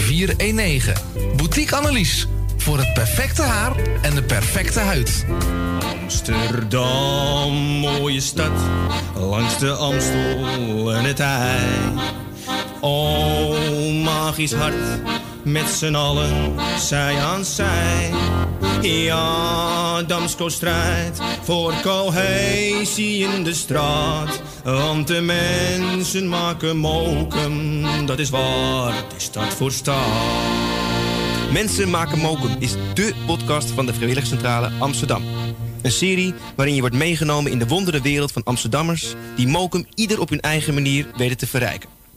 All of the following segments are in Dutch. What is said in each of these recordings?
419. Boutique Annelies. Voor het perfecte haar en de perfecte huid. Amsterdam, mooie stad, langs de Amstel en het IJ. Oh, magisch hart, met z'n allen, zij aan zij. Ja, Damsko strijdt voor cohesie in de straat. Want de mensen maken mokum, dat is waar, is stad voor stad. Mensen maken mokum is dé podcast van de Vrijwilligcentrale Amsterdam. Een serie waarin je wordt meegenomen in de wondere wereld van Amsterdammers... die mokum ieder op hun eigen manier weten te verrijken.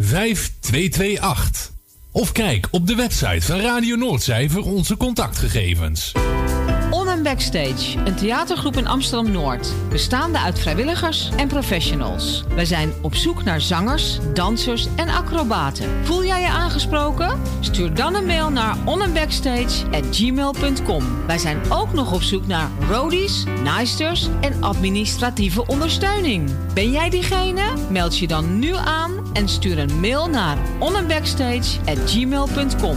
5228. Of kijk op de website van Radio Noordzij voor onze contactgegevens. And Backstage, een theatergroep in Amsterdam-Noord. Bestaande uit vrijwilligers en professionals. Wij zijn op zoek naar zangers, dansers en acrobaten. Voel jij je aangesproken? Stuur dan een mail naar onandbackstage.gmail.com. Wij zijn ook nog op zoek naar roadies, naaisters en administratieve ondersteuning. Ben jij diegene? Meld je dan nu aan en stuur een mail naar onandbackstage.gmail.com.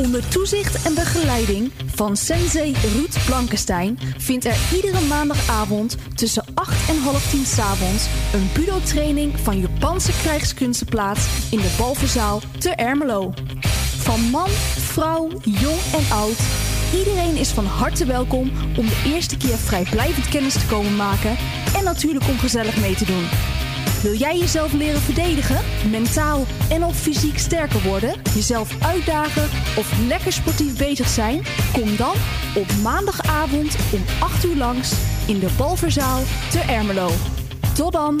Onder toezicht en begeleiding van sensei Ruud Blankenstein vindt er iedere maandagavond tussen 8 en half 10 s'avonds een budo-training van Japanse krijgskunsten plaats in de Balverzaal te Ermelo. Van man, vrouw, jong en oud, iedereen is van harte welkom om de eerste keer vrijblijvend kennis te komen maken en natuurlijk om gezellig mee te doen. Wil jij jezelf leren verdedigen, mentaal en of fysiek sterker worden, jezelf uitdagen of lekker sportief bezig zijn? Kom dan op maandagavond om 8 uur langs in de Balverzaal te Ermelo. Tot dan!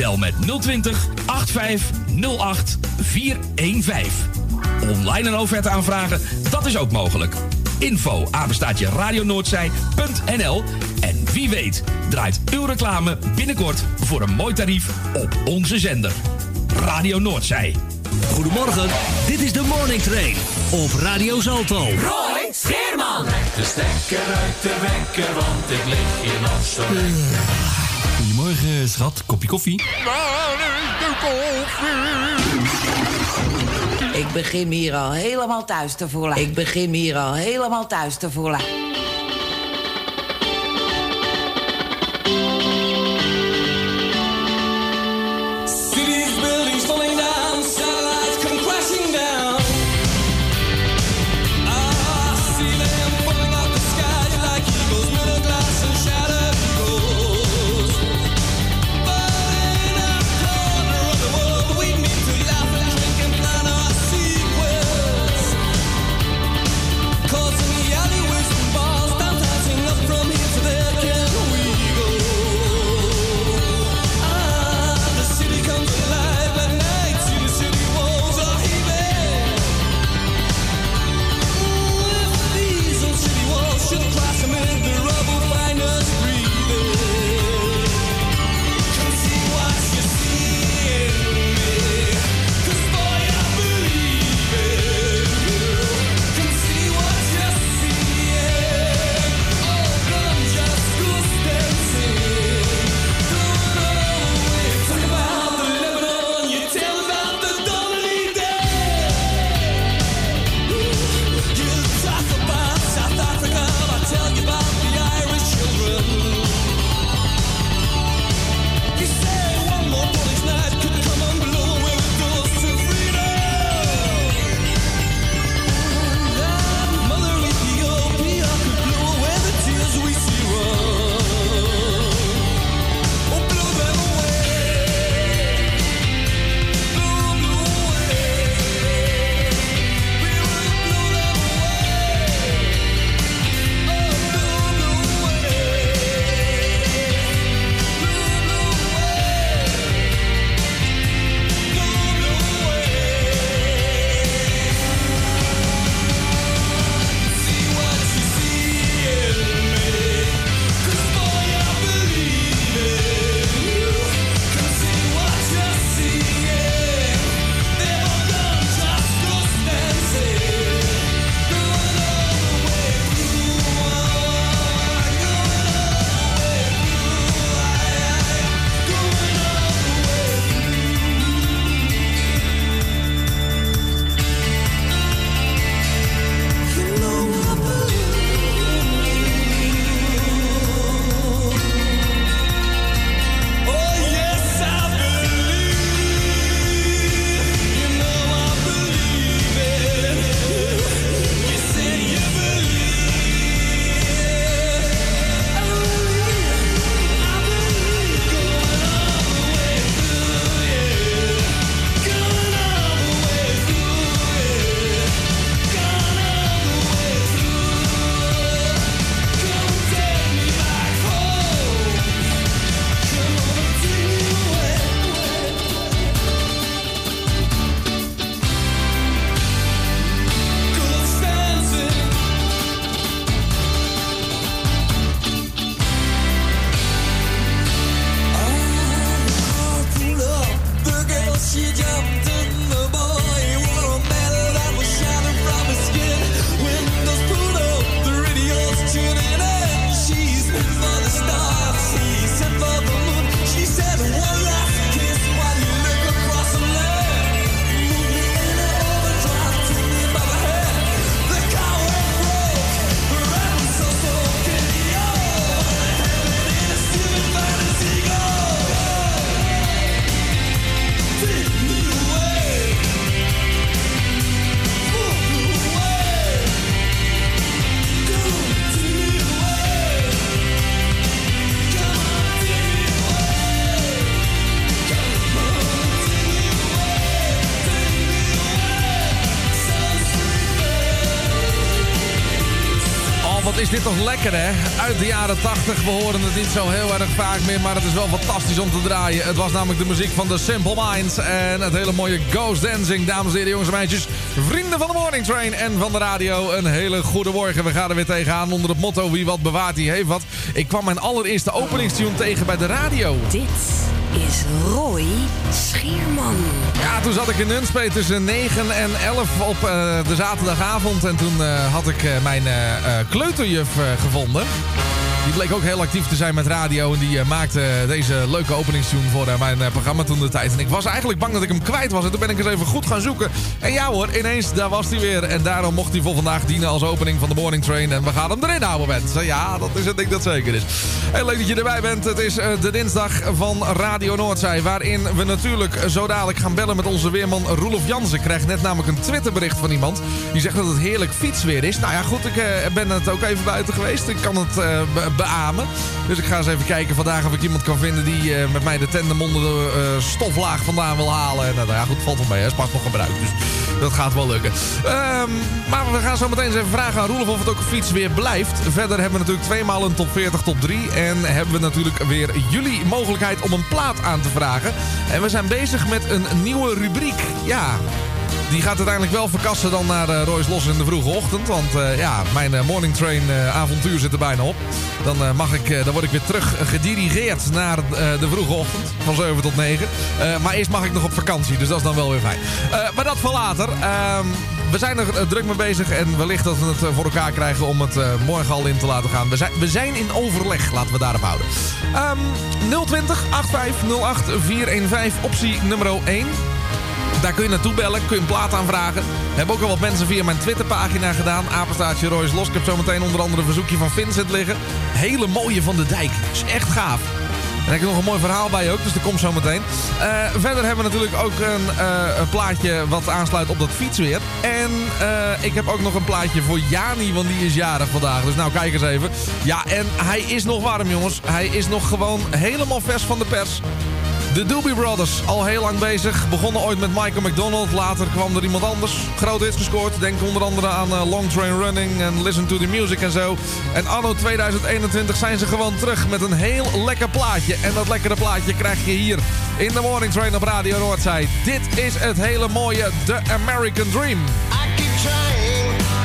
Bel met 020 8508 415. Online een offerte aanvragen, dat is ook mogelijk. Info apenstaatje radionoordzij.nl En wie weet draait uw reclame binnenkort voor een mooi tarief op onze zender. Radio Noordzij. Goedemorgen, dit is de Morning Train op Radio Zalto. Roy Scheerman. Trek de stekker uit de wekker, want ik lig hier nog zo Goedemorgen, schat. Kopje koffie? Ik begin hier al helemaal thuis te voelen. Ik begin hier al helemaal thuis te voelen. Toch lekker, hè? Uit de jaren 80. We horen het niet zo heel erg vaak meer, maar het is wel fantastisch om te draaien. Het was namelijk de muziek van The Simple Minds en het hele mooie Ghost Dancing. Dames en heren, jongens en meisjes, vrienden van de Morning Train en van de radio. Een hele goede morgen. We gaan er weer tegenaan onder het motto wie wat bewaart, die heeft wat. Ik kwam mijn allereerste openingstune tegen bij de radio. Dit is Roy Scheerman. Ja, toen zat ik in Nunspeet tussen 9 en 11 op eh, de zaterdagavond. En toen eh, had ik eh, mijn kleuterjuf gevonden. Die bleek ook heel actief te zijn met radio. En die eh, maakte deze leuke openingstune voor eh, mijn eh, programma toen de tijd. En ik was eigenlijk bang dat ik hem kwijt was. En toen ben ik eens even goed gaan zoeken. En ja hoor, ineens, daar was hij weer. En daarom mocht hij voor vandaag dienen als opening van de Morning Train. En we gaan hem erin houden, mensen. Ja, dat is het ding dat zeker is. Heel leuk dat je erbij bent. Het is de dinsdag van Radio Noordzij. Waarin we natuurlijk zo dadelijk gaan bellen met onze weerman Roelof Jansen. Ik net namelijk een Twitterbericht van iemand. Die zegt dat het heerlijk fietsweer is. Nou ja, goed, ik ben het ook even buiten geweest. Ik kan het beamen. Dus ik ga eens even kijken vandaag of ik iemand kan vinden die eh, met mij de tandem eh, stoflaag vandaan wil halen. En, nou ja, goed, valt wel mee. Hè. Pas nog gebruikt. Dus dat gaat wel lukken. Ehm, maar we gaan zo meteen eens even vragen aan Roelof of het ook fietsweer blijft. Verder hebben we natuurlijk tweemaal een top 40, top 3. En hebben we natuurlijk weer jullie mogelijkheid om een plaat aan te vragen. En we zijn bezig met een nieuwe rubriek. Ja, die gaat uiteindelijk wel verkassen dan naar eh, Royce Los in de vroege ochtend. Want eh, ja, mijn eh, morning train eh, avontuur zit er bijna op. Dan, eh, mag ik, eh, dan word ik weer terug gedirigeerd naar eh, de vroege ochtend. Van 7 tot 9. Eh, maar eerst mag ik nog op vakantie. Dus dat is dan wel weer fijn. Eh, maar dat voor later. Ehm, we zijn er eh, druk mee bezig. En wellicht dat we het eh, voor elkaar krijgen om het eh, morgen al in te laten gaan. We zijn, we zijn in overleg. Laten we daarop houden. Ehm 020 8508 415 optie nummer 1. Daar kun je naartoe bellen, kun je een plaat aanvragen. Hebben ook al wat mensen via mijn Twitterpagina gedaan. Apenstaartje Royce Los. Ik heb zometeen onder andere een verzoekje van Vincent liggen. Hele mooie van de dijk. is echt gaaf. En ik heb nog een mooi verhaal bij ook, dus dat komt zo meteen. Eh, verder hebben we natuurlijk ook een, eh, een plaatje wat aansluit op dat fietsweer. En eh, ik heb ook nog een plaatje voor Jani, want die is jarig vandaag. Dus nou, kijk eens even. Ja, en hij is nog warm, jongens. Hij is nog gewoon helemaal vers van de pers. De Doobie Brothers, al heel lang bezig. Begonnen ooit met Michael McDonald. Later kwam er iemand anders. Grote hits gescoord. Denk onder andere aan eh, Long Train Running en Listen to the Music en zo. En anno 2021 zijn ze gewoon terug met een heel lekker plaatje. En dat lekkere plaatje krijg je hier in de Morning Train op Radio Noordzij. Dit is het hele mooie The American Dream. Wasted time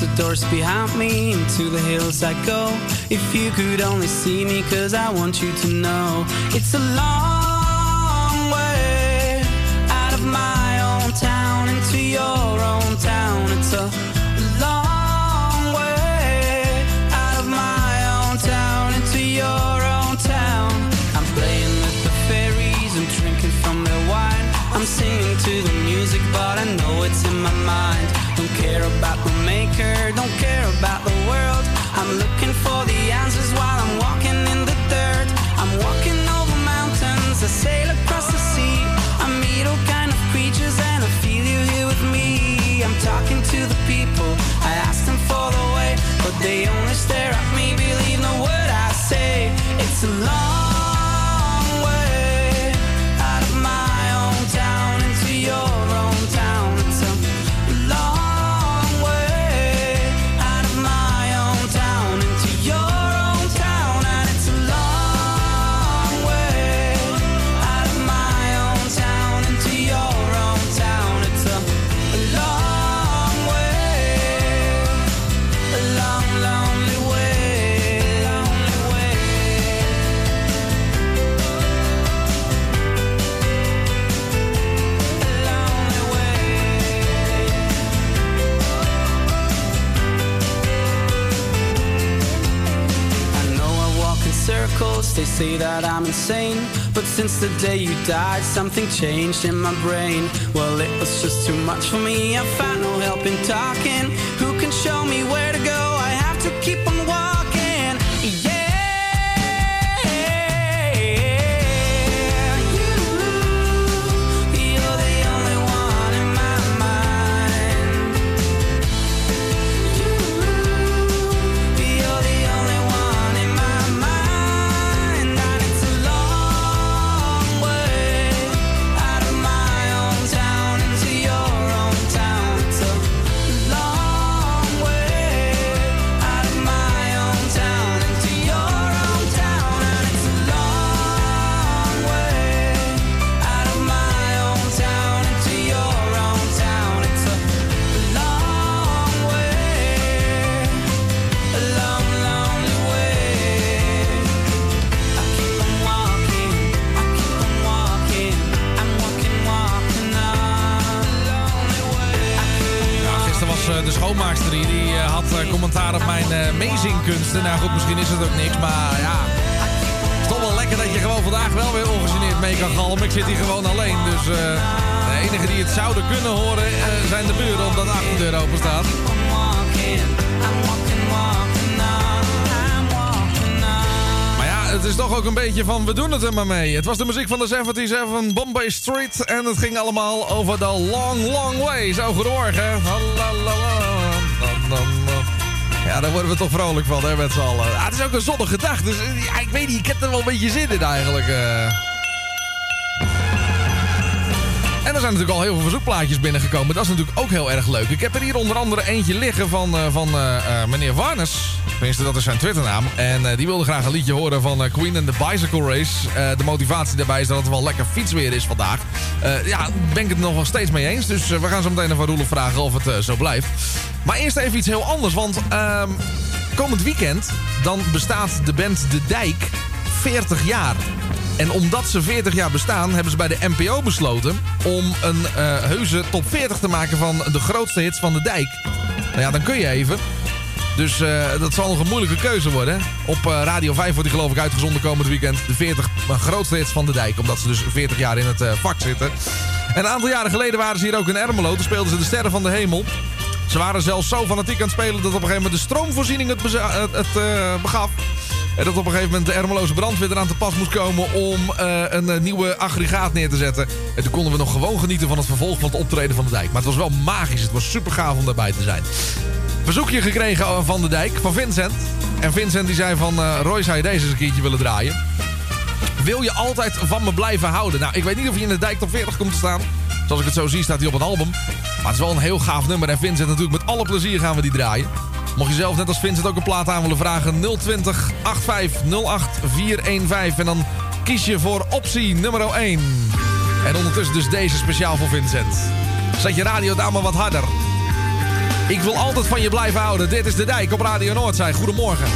the doors behind me. Into the hills I go. If you could only see me, cause I want you to know it's a long way, say that I'm insane. But since the day you died, something changed in my brain. Well, it was just too much for me, I found no help in talking. Eh meezingkunsten. Nou goed, misschien is het ook niks, maar ja. Het is toch wel lekker dat je gewoon vandaag wel weer ongegeneerd mee kan galmen. Ik zit hier gewoon alleen, dus eh, de enige die het zouden kunnen horen eh, zijn de buren, omdat de achterdeur open staat. het is toch ook een beetje van, we doen het er maar mee. Het was de muziek van de 77 Bombay Street. En het ging allemaal over de long, long way. Zo, goedemorgen. Ja, daar worden we toch vrolijk van, hè, met z'n allen. Ah, het is ook een zonnige dag, dus eh, ik weet niet, ik heb er wel een beetje zin in eigenlijk. eh. En er zijn natuurlijk al heel veel verzoekplaatjes binnengekomen. Dat is natuurlijk ook heel erg leuk. Ik heb er hier onder andere eentje liggen van, eh, van meneer Warnes. Tenminste, dat is zijn Twitternaam. En die wilde graag een liedje horen van Queen and the Bicycle Race. De motivatie daarbij is dat het wel lekker fietsweer is vandaag. Ja, ben ik het nog wel steeds mee eens. Dus we gaan zo meteen even aan Roelof vragen of het zo blijft. Maar eerst even iets heel anders. Want ehm, komend weekend dan bestaat de band De Dijk 40 jaar. En omdat ze 40 jaar bestaan, hebben ze bij de NPO besloten om een eh heuse top 40 te maken van de grootste hits van de dijk. Nou ja, dan kun je even. Dus eh, dat zal nog een moeilijke keuze worden. Op eh, Radio 5 wordt die geloof ik uitgezonden komend weekend. De 40 grootste hits van de dijk. Omdat ze dus 40 jaar in het vak zitten. En een aantal jaren geleden waren ze hier ook in Ermelo. Toen speelden ze de Sterren van de Hemel. Ze waren zelfs zo fanatiek aan het spelen dat op een gegeven moment de stroomvoorziening het, beza- het, eh, begaf. En dat op een gegeven moment de Ermeloze brandweer eraan te pas moest komen om eh, een eh, nieuwe aggregaat neer te zetten. En toen konden we nog gewoon genieten van het vervolg van het optreden van de dijk. Maar het was wel magisch. Het was super gaaf om daarbij te zijn. Verzoekje gekregen van de dijk, van Vincent. En Vincent die zei van, eh Roy zou je deze eens een keertje willen draaien? Wil je altijd van me blijven houden? Nou, ik weet niet of je in de dijk top 40 komt te staan. Zoals ik het zo zie staat hij op een album. Het is wel een heel gaaf nummer. En Vincent natuurlijk met alle plezier gaan we die draaien. Mocht je zelf net als Vincent ook een plaat aan willen vragen... 020 85 415. En dan kies je voor optie nummer 1. En ondertussen dus deze speciaal voor Vincent. Zet je radio daar maar wat harder. Ik wil altijd van je blijven houden. Dit is De Dijk op Radio Noordzij. Goedemorgen.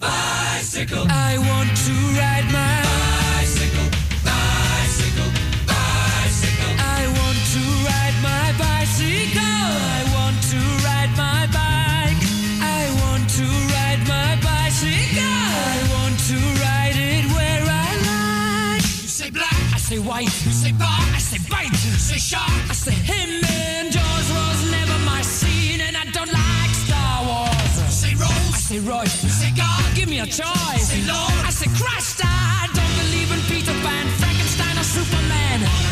Bicycle. I want to ride my bicycle, bicycle, bicycle. I want to ride my bicycle. I want to ride my bike. I want to ride my bicycle. I want to ride it where I like. You say black, I say white. You say bar, I say bite. You say shark, I say him. And Jaws was never my scene, and I don't like Star Wars. You say Rose, I say Royce. Me choice. Say Lord, I say Christ. I don't believe in Peter Pan, Frankenstein, or Superman.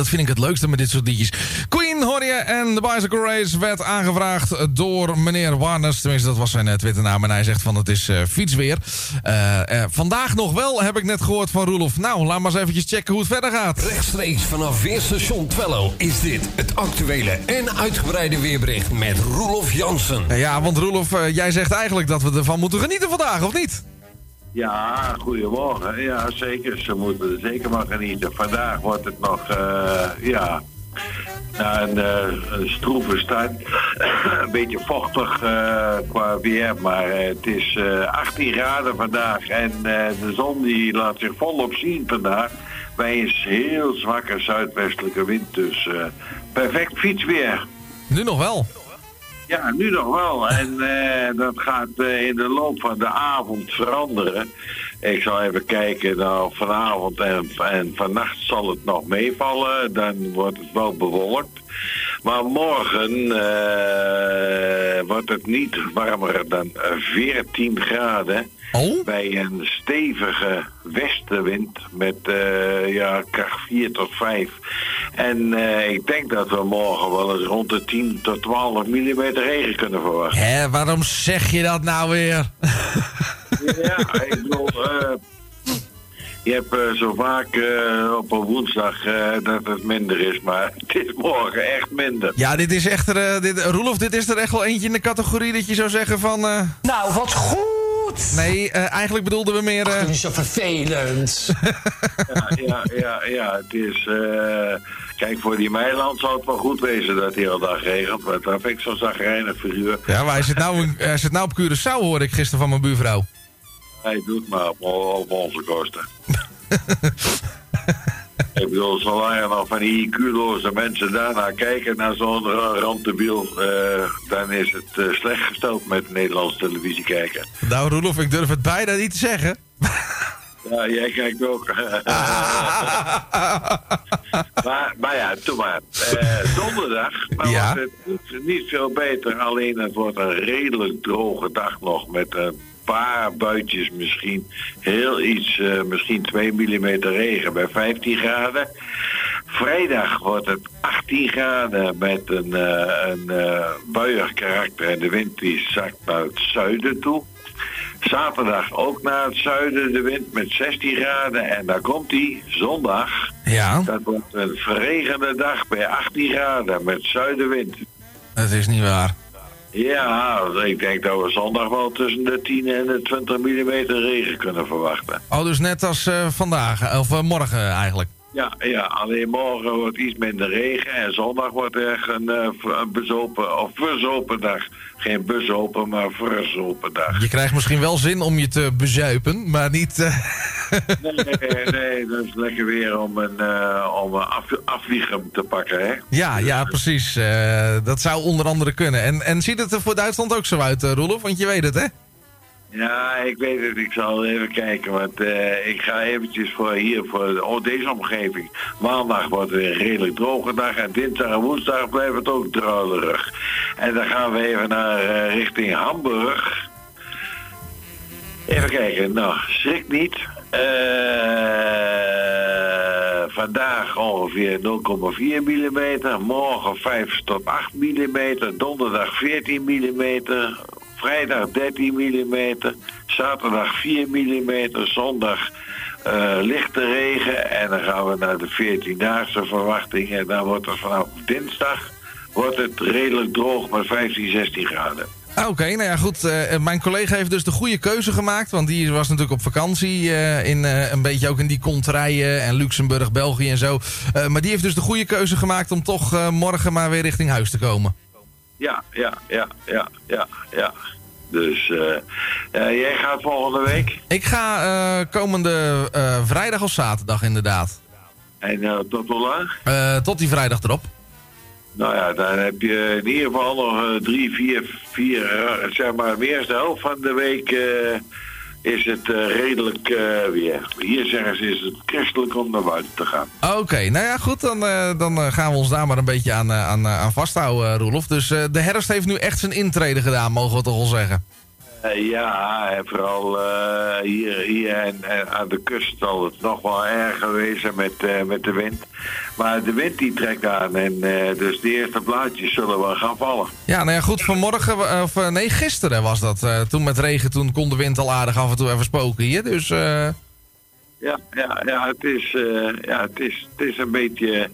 Dat vind ik het leukste met dit soort liedjes. Queen hoor je en de Bicycle Race werd aangevraagd door meneer Warners. Tenminste, dat was zijn eh, Twitternaam. En hij zegt van het is eh, fietsweer. Eh, vandaag nog wel, heb ik net gehoord van Roelof. Nou, laat maar eens eventjes checken hoe het verder gaat. Rechtstreeks vanaf Weerstation Twello is dit het actuele en uitgebreide weerbericht met Roelof Jansen. Ja, want Roelof, jij zegt eigenlijk dat we ervan moeten genieten vandaag, of niet? Ja, goedemorgen. Ja, zeker. Ze moeten er zeker maar genieten. Vandaag wordt het nog, eh, ja, een, eh, een stroeve start. een beetje vochtig eh, qua weer, maar het is eh, 18 graden vandaag. En de zon die laat zich volop zien vandaag. Bij een heel zwakke zuidwestelijke wind, dus perfect fietsweer. Nu nog wel. Ja, nu nog wel. En eh, dat gaat eh, in de loop van de avond veranderen. Ik zal even kijken, nou vanavond en, en vannacht zal het nog meevallen. Dan wordt het wel bewolkt. Maar morgen eh, wordt het niet warmer dan 14 graden. Bij een stevige westenwind met eh, ja, kracht 4 tot 5. En eh, ik denk dat we morgen wel eens rond de 10 tot 12 mm regen kunnen verwachten. Hé, waarom zeg je dat nou weer? Ja, ik bedoel, je hebt eh, zo vaak eh, op een woensdag eh, dat het minder is, maar het is morgen echt minder. Ja, dit is echt er, eh, dit, Roelof, dit is er echt wel eentje in de categorie dat je zou zeggen van... eh, Nou, wat goed! Nee, eh, eigenlijk bedoelden we meer... eh, zo vervelend. Ja, ja, ja, ja, het is... eh, kijk, voor die Meiland zou het wel goed wezen dat hij al dag regent, want daar heb ik zo'n zagrijnig figuur. Ja, maar hij zit, nou, in- hij zit nou op Curaçao, hoorde ik gisteren van mijn buurvrouw. Hij doet maar op, op onze kosten. Ik bedoel, zolang er nog van die IQ-loze mensen daarnaar kijken, naar zo'n ra- randebiel, eh, dan is het eh, slecht gesteld met Nederlandse televisie kijken. Nou, Roelof, ik durf het bijna niet te zeggen. Ja, jij kijkt ook. maar, maar ja, doe maar. Eh, donderdag maar Ja. wordt het niet, niet veel beter. Alleen het wordt een redelijk droge dag nog. Met een paar buitjes misschien. Heel iets, eh, misschien 2 mm regen bij 15 graden. Vrijdag wordt het 18 graden met een, eh een eh, buiig karakter. En de wind die zakt naar het zuiden toe. Zaterdag ook naar het zuiden de wind met 16 graden. En daar komt die zondag. Ja. Dat wordt een verregende dag bij 18 graden met zuidenwind. Dat is niet waar. Ja, ik denk dat we zondag wel tussen de 10 en de 20 mm regen kunnen verwachten. Oh, dus net als eh, vandaag, of eh, morgen eigenlijk. Ja, ja, alleen morgen wordt iets minder regen en zondag wordt er een, eh, een bezopen of verzopen dag. Geen bezopen, maar verzopen dag. Je krijgt misschien wel zin om je te bezuipen, maar niet... eh, Nee, nee, nee, dat is lekker weer om een, eh, om een af, te pakken, hè? ja, ja, precies. Eh, dat zou onder andere kunnen. En, en ziet het er voor Duitsland ook zo uit, Roelof? Want je weet het, hè? Ja, ik weet het. Ik zal even kijken. Want eh, ik ga eventjes voor hier, voor de- deze omgeving. Maandag wordt weer een redelijk droge dag. En dinsdag en woensdag blijft het ook druilerig. En dan gaan we even naar eh, richting Hamburg. Even kijken. Nou, schrik niet. Eh, vandaag ongeveer 0,4 mm. Morgen 5 tot 8 mm. Donderdag 14 mm. Vrijdag 13 mm. Zaterdag 4 mm. Zondag eh, lichte regen. En dan gaan we naar de 14-daagse verwachting. En dan wordt het vanaf dinsdag wordt het redelijk droog met 15, 16 graden. Ah, Oké, nou ja, goed. eh, mijn collega heeft dus de goede keuze gemaakt. Want die was natuurlijk op vakantie. eh, in, eh, een beetje ook in die kontrijen en Luxemburg, België en zo. Eh, maar die heeft dus de goede keuze gemaakt om toch eh, morgen maar weer richting huis te komen. Ja, ja, ja, ja, ja, ja. Dus eh, eh, jij gaat volgende week. Ik ga eh, komende eh, vrijdag of zaterdag inderdaad. En tot hoe lang? Tot die vrijdag erop. Nou ja, dan heb je in ieder geval nog drie, vier, vier, zeg maar, meer de helft van de week is het eh, redelijk eh, weer. Hier zeggen ze is het christelijk om naar buiten te gaan. Oké, nou ja, goed. Dan, eh, dan gaan we ons daar maar een beetje aan, aan, aan vasthouden, Roelof. Dus de herfst heeft nu echt zijn intrede gedaan, mogen we toch wel zeggen. Eh, ja, en vooral eh, hier, hier en, aan de kust zal het nog wel erg geweest zijn met, eh, met de wind. Maar de wind die trekt aan en dus de eerste blaadjes zullen wel gaan vallen. Ja, nou ja, goed. Vanmorgen, of nee, gisteren was dat. toen met regen, toen kon de wind al aardig af en toe even spoken hier. Dus Ja, ja, ja, het is, ja het, is, het is een beetje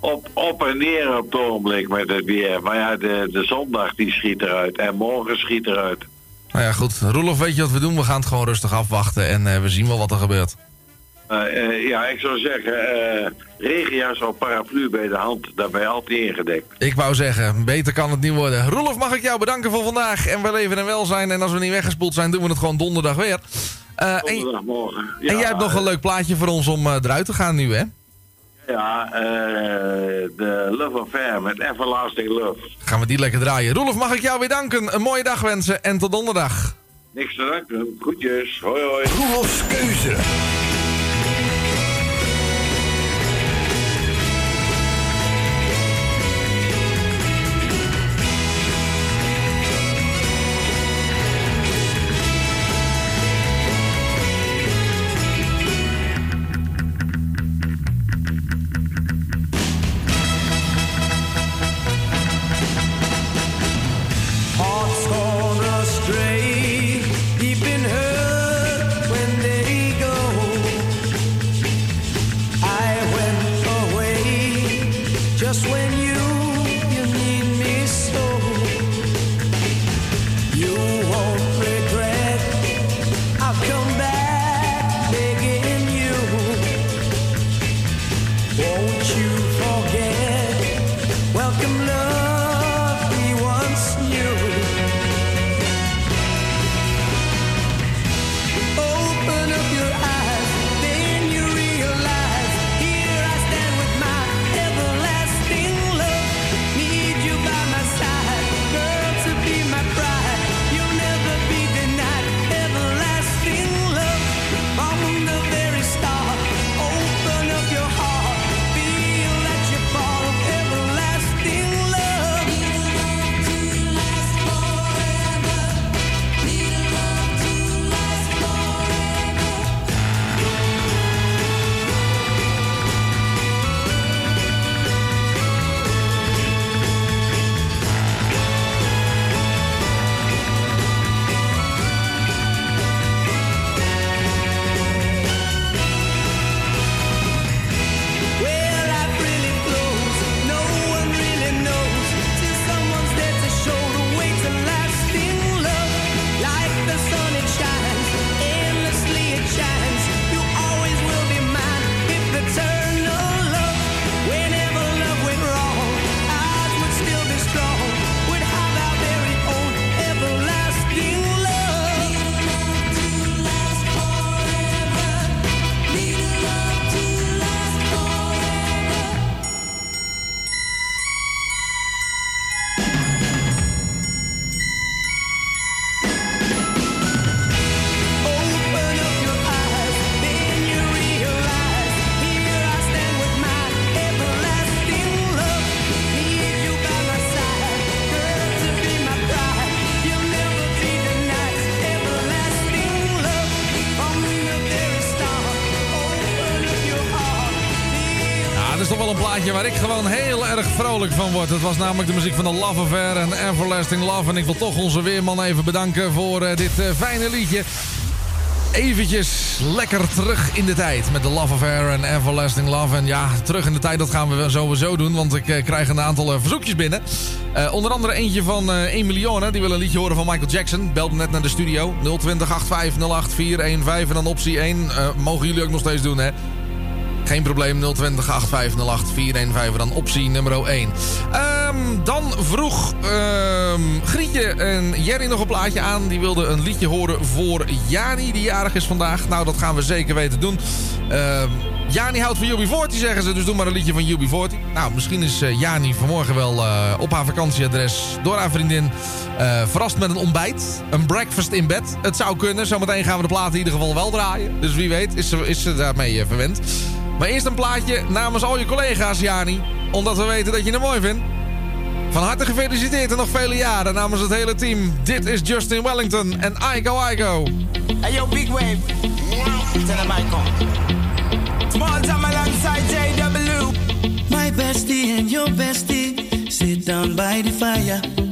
op, op en neer op het ogenblik met het weer. Maar ja, de, de zondag die schiet eruit en morgen schiet eruit. Nou ja, goed. Roelof, weet je wat we doen? We gaan het gewoon rustig afwachten en eh, we zien wel wat er gebeurt. Eh, eh, ja, ik zou zeggen, regenjas of paraplu bij de hand, daar ben je altijd ingedekt. Ik wou zeggen, beter kan het niet worden. Roelof, mag ik jou bedanken voor vandaag en wel even en welzijn. En als we niet weggespoeld zijn, doen we het gewoon donderdag weer. En, Donderdagmorgen. en jij hebt nog een leuk plaatje voor ons om eruit te gaan nu, hè? Ja, eh, de Love Affair met Everlasting Love. Gaan we die lekker draaien. Roelof, mag ik jou weer danken. Een mooie dag wensen en tot donderdag. Niks te danken. Groetjes. Hoi hoi. Roelofs keuze. Waar ik gewoon heel erg vrolijk van word. Het was namelijk de muziek van de Love Affair en Everlasting Love. En ik wil toch onze weerman even bedanken voor eh, dit eh, fijne liedje. Eventjes lekker terug in de tijd met de Love Affair en Everlasting Love. En ja, terug in de tijd, dat gaan we sowieso doen, want ik eh, krijg een aantal verzoekjes binnen. Onder andere eentje van 1 miljoen, die wil een liedje horen van Michael Jackson. Belde net naar de studio. 020 85 415 en dan optie 1. Eh, mogen jullie ook nog steeds doen, hè? Geen probleem, 020 8508 415 dan optie nummer 1. Ehm, dan vroeg ehm, Grietje en Jerry nog een plaatje aan. Die wilde een liedje horen voor Jani, die jarig is vandaag. Nou, dat gaan we zeker weten doen. Ehm Jani houdt van UB40, zeggen ze, dus doe maar een liedje van UB40. Nou, misschien is eh, Jani vanmorgen wel eh, op haar vakantieadres door haar vriendin eh, verrast met een ontbijt. Een breakfast in bed. Het zou kunnen. Zometeen gaan we de plaat in ieder geval wel draaien. Dus wie weet is ze, is ze daarmee verwend. Maar eerst een plaatje namens al je collega's, Jani. Omdat we weten dat je het mooi vindt. Van harte gefeliciteerd en nog vele jaren namens het hele team. Dit is Justin Wellington en Igo Igo. Hey yo, big wave. Tell him I come. Small time alongside JW. My bestie and your bestie sit down by the fire.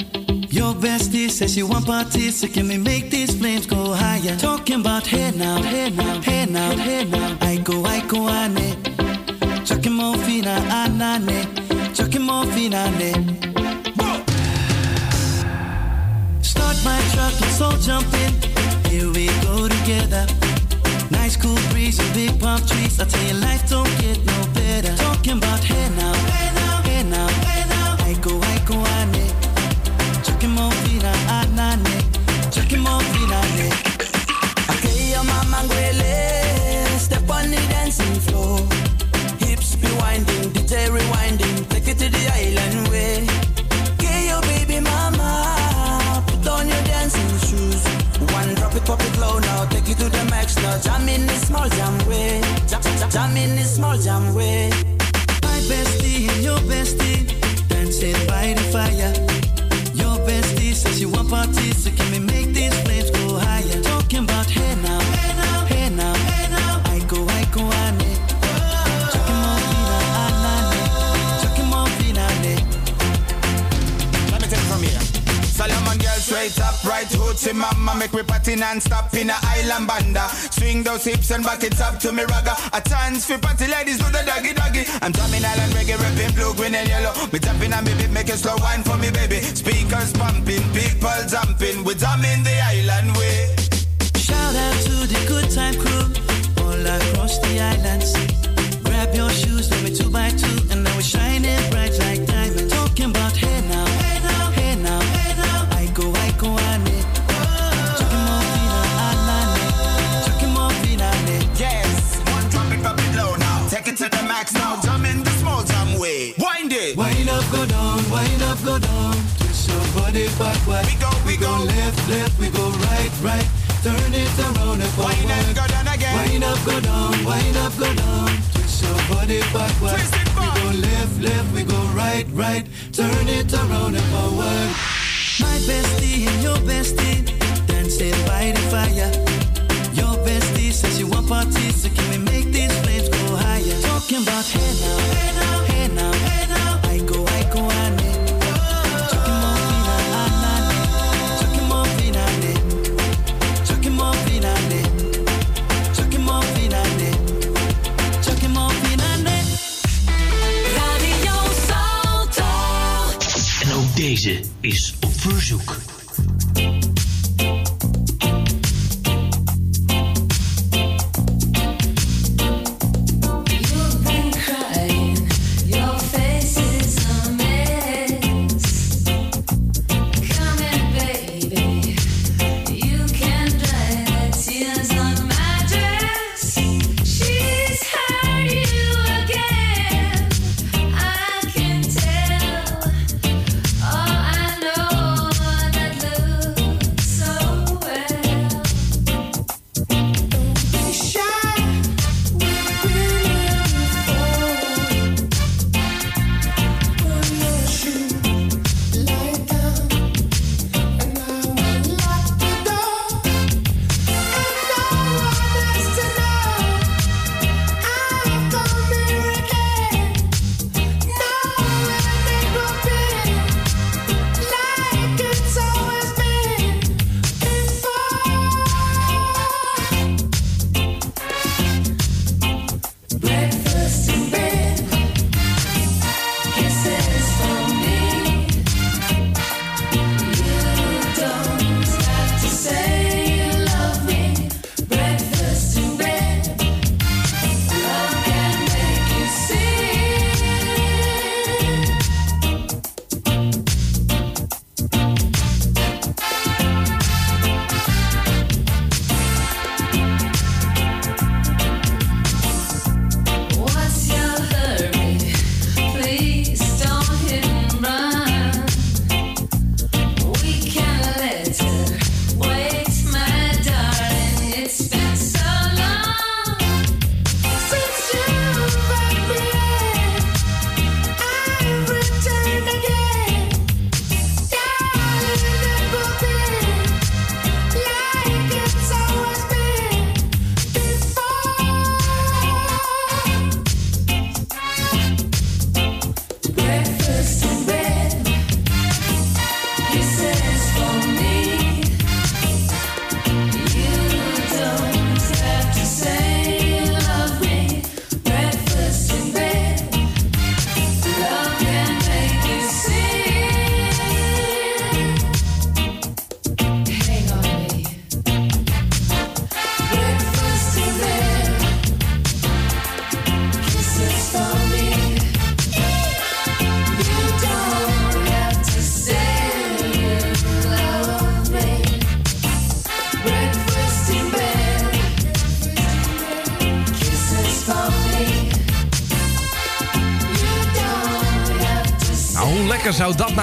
Your bestie says she want parties, so can we make these flames go higher? Talking about hey now, hey now, hey now, hey now. I go, I go, ane. Chucking more fina, anane. Chucking more fina, ah, ne. Start my truck, let's all jump in. Here we go together. Nice cool breeze and big palm trees. I tell you, life don't get no better. Talking about hey now, hey now, hey now, hey now. I go, I go, ane. Ngwele. Step on the dancing floor. Hips be winding, DJ rewinding. Take it to the island way. Your baby mama. Put on your dancing shoes. One drop it, pop it low now. Take to the max now. Jam in small jam way. Jam, jam, jam in small jam way. My bestie your bestie dancing by the fire. Hoochie mama Make me party non-stop in a island banda. Swing those hips and back it up to me ragga. A chance for party ladies do the doggy doggy. I'm drumming island reggae, rapping blue, green and yellow. Me tapping on me beat, make a slow wine for me baby. Speakers pumping, people jumping. We drumming the island way. Shout out to the good time crew all across the islands. Grab your shoes, let me two by two, and now we're shining bright like diamonds. Talking about go down, wind up, go down. Twist your body backward. We go, we go. left, left, we go right, right. Turn it around and forward. Wind up, go down again. Wind up, go down, wind up, go down. Twist your body backward. Twist it we go left, left, we go right, right. Turn it around and forward. My bestie and your bestie dancing by the fire. Your bestie says you want parties, so can we make these flames go higher? Talking about hey now, hey now, hey now. Is op verzoek.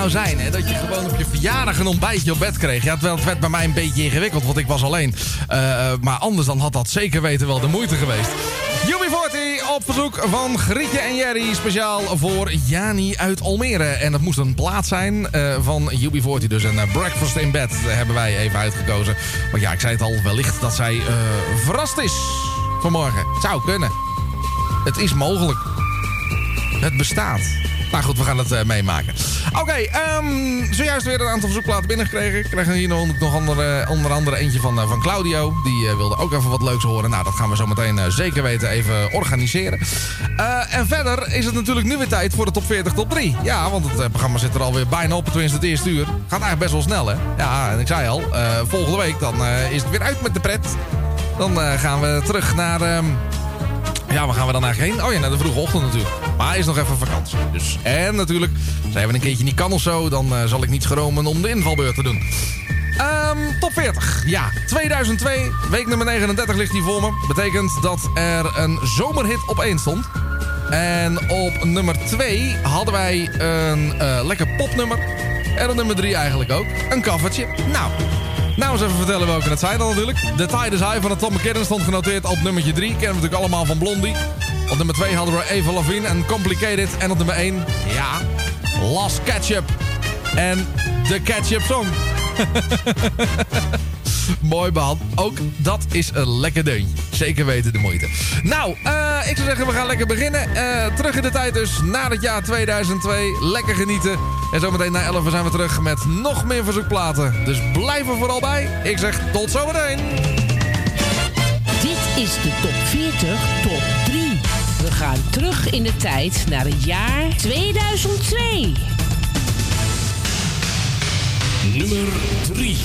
Zijn, hè? Dat je gewoon op je verjaardag een ontbijtje op bed kreeg. Ja, het werd bij mij een beetje ingewikkeld, want ik was alleen. Eh, maar anders dan had dat zeker weten wel de moeite geweest. UB40 op verzoek van Grietje en Jerry. Speciaal voor Jani uit Almere. En dat moest een plaat zijn eh, van UB40. Dus een eh, breakfast in bed hebben wij even uitgekozen. Want ja, ik zei het al, wellicht dat zij eh, verrast is vanmorgen. Zou kunnen. Het is mogelijk. Het bestaat. Maar goed, we gaan het eh, meemaken. Oké, ehm, zojuist weer een aantal verzoekplaten binnengekregen. Ik krijg hier nog, nog andere, onder andere eentje van, eh, van Claudio. Die eh, wilde ook even wat leuks horen. Nou, dat gaan we zo meteen zeker weten even organiseren. En verder is het natuurlijk nu weer tijd voor de top 40 top 3. Ja, want het programma zit er alweer bijna op. Tenminste, het eerste uur. Gaat eigenlijk best wel snel, hè? Ja, en ik zei al, volgende week dan is het weer uit met de pret. Dan gaan we terug naar... ehm, ja, waar gaan we dan eigenlijk heen? Oh ja, naar de vroege ochtend natuurlijk. Hij is nog even vakantie. Dus, en natuurlijk, hij even een keertje niet kan of zo... dan eh, zal ik niet schromen om de invalbeurt te doen. Ehm, top 40. Ja, 2002. Week nummer 39 ligt hier voor me. Betekent dat er een zomerhit op 1 stond. En op nummer 2 hadden wij een eh, lekker popnummer. En op nummer 3 eigenlijk ook. Een koffertje. Nou, nou eens even vertellen welke het zijn dan natuurlijk. The Tide is High van het Tom McKinnon stond genoteerd op nummertje 3. Kennen we natuurlijk allemaal van Blondie. Op nummer 2 hadden we Eva Lavigne en Complicated. En op nummer 1, ja, Last Ketchup. En The Ketchup Song. Mooi behand. Ook dat is een lekker deuntje. Zeker weten de moeite. Nou, eh, ik zou zeggen, we gaan lekker beginnen. Eh, terug in de tijd dus, na het jaar 2002. Lekker genieten. En zometeen na 11 zijn we terug met nog meer verzoekplaten. Dus blijf er vooral bij. Ik zeg tot zometeen. Dit is de top 40 top 3. We gaan terug in de tijd naar het jaar 2002. Nummer 3.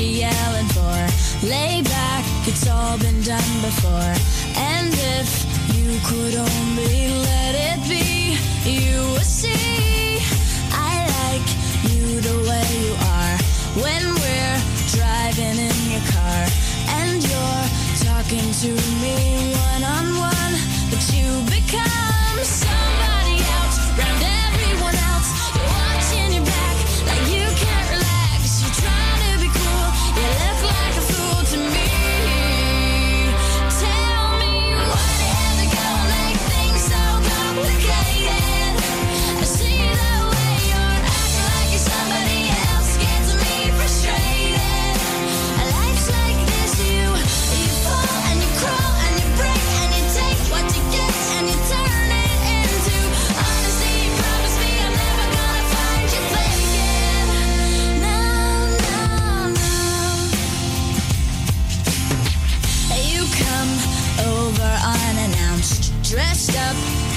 she yelling for? Lay back, it's all been done before. And if you could only let it be, you would see. I like you the way you are when we're driving in your car and you're talking to me one on one.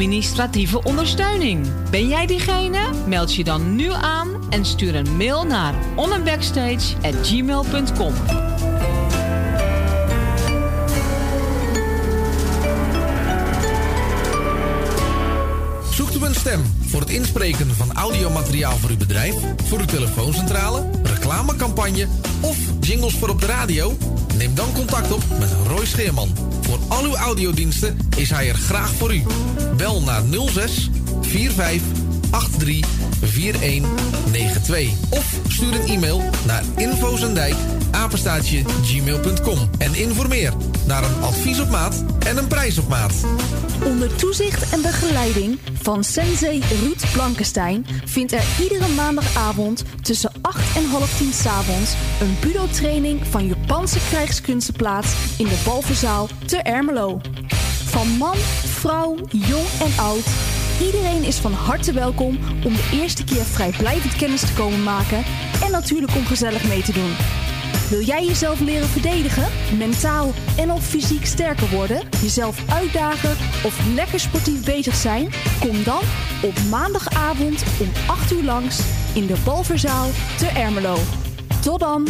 Administratieve ondersteuning. Ben jij diegene? Meld je dan nu aan en stuur een mail naar onandbackstage@gmail.com. Zoekt u een stem voor het inspreken van audiomateriaal voor uw bedrijf, voor uw telefooncentrale, reclamecampagne of jingles voor op de radio? Neem dan contact op met Roy Scheerman. Voor al uw audiodiensten is hij er graag voor u. Bel naar 06 45 83 4192 of stuur een e-mail naar infozendijk en informeer naar een advies op maat en een prijs op maat. Onder toezicht en begeleiding van Sensei Ruud Blankenstein vindt er iedere maandagavond tussen 8 en half 10 s'avonds een budo-training van Japanse krijgskunsten plaats in de Balverzaal te Ermelo. Van man, vrouw, jong en oud. Iedereen is van harte welkom om de eerste keer vrijblijvend kennis te komen maken en natuurlijk om gezellig mee te doen. Wil jij jezelf leren verdedigen, mentaal en of fysiek sterker worden, jezelf uitdagen of lekker sportief bezig zijn? Kom dan op maandagavond om 8 uur langs in de Balverzaal te Ermelo. Tot dan!